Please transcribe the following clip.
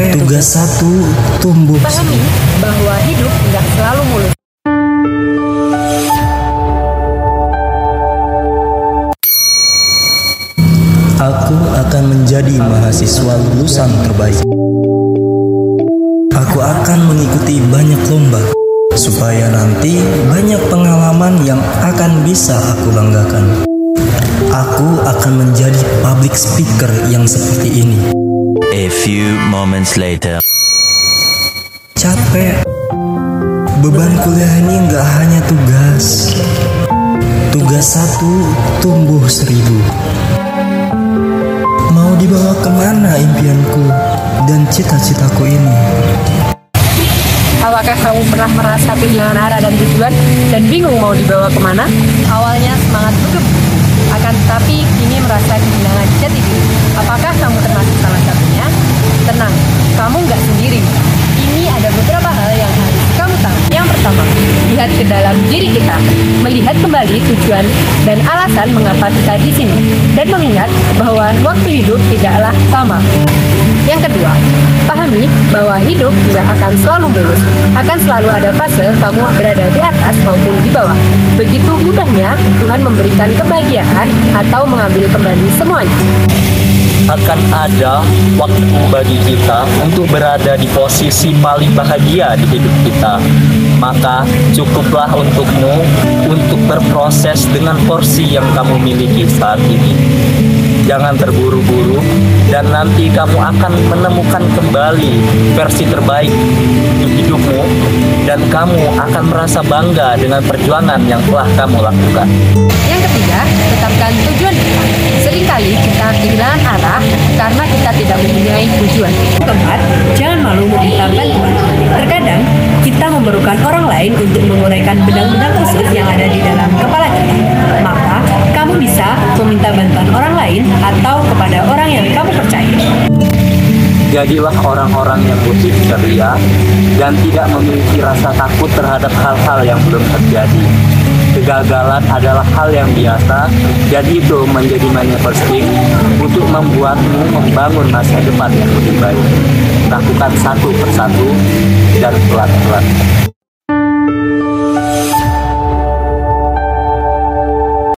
Tugas satu tumbuh. Pahami bahwa hidup tidak selalu mulus. Aku akan menjadi mahasiswa lulusan terbaik. Aku akan mengikuti banyak lomba supaya nanti banyak pengalaman yang akan bisa aku banggakan. Aku akan menjadi public speaker yang seperti ini. Few moments later. Capek. Beban kuliah ini nggak hanya tugas. Tugas satu tumbuh seribu. Mau dibawa ke mana impianku dan cita-citaku ini? Apakah kamu pernah merasa kehilangan arah dan tujuan dan bingung mau dibawa ke mana? Awalnya semangat hidup, akan tetapi kini merasa kehilangan jati diri. Apakah kamu termasuk salah satunya? Tenang, kamu nggak sendiri. Ini ada beberapa hal yang harus kamu tahu. Yang pertama, lihat ke dalam diri kita, melihat kembali tujuan dan alasan mengapa kita di sini, dan mengingat bahwa waktu hidup tidaklah sama. Yang kedua, pahami bahwa hidup tidak akan selalu mulus. Akan selalu ada fase kamu berada di atas maupun di bawah. Begitu mudahnya Tuhan memberikan kebahagiaan atau mengambil kembali semuanya. Akan ada waktu bagi kita untuk berada di posisi paling bahagia di hidup kita. Maka cukuplah untukmu untuk berproses dengan porsi yang kamu miliki saat ini. Jangan terburu-buru dan nanti kamu akan menemukan kembali versi terbaik di hidupmu dan kamu akan merasa bangga dengan perjuangan yang telah kamu lakukan. Yang ketiga, tetapkan mempunyai tujuan. Keempat, jangan malu meminta bantuan. Terkadang kita memerlukan orang lain untuk menguraikan benang-benang khusus yang ada di dalam kepala kita. Maka kamu bisa meminta bantuan orang lain atau kepada orang yang kamu percaya. Jadilah orang-orang yang putih ceria dan tidak memiliki rasa takut terhadap hal-hal yang belum terjadi. Kegagalan adalah hal yang biasa, jadi itu menjadi manifesting untuk membuatmu membangun masa depan yang lebih baik. Lakukan satu persatu dan pelan-pelan.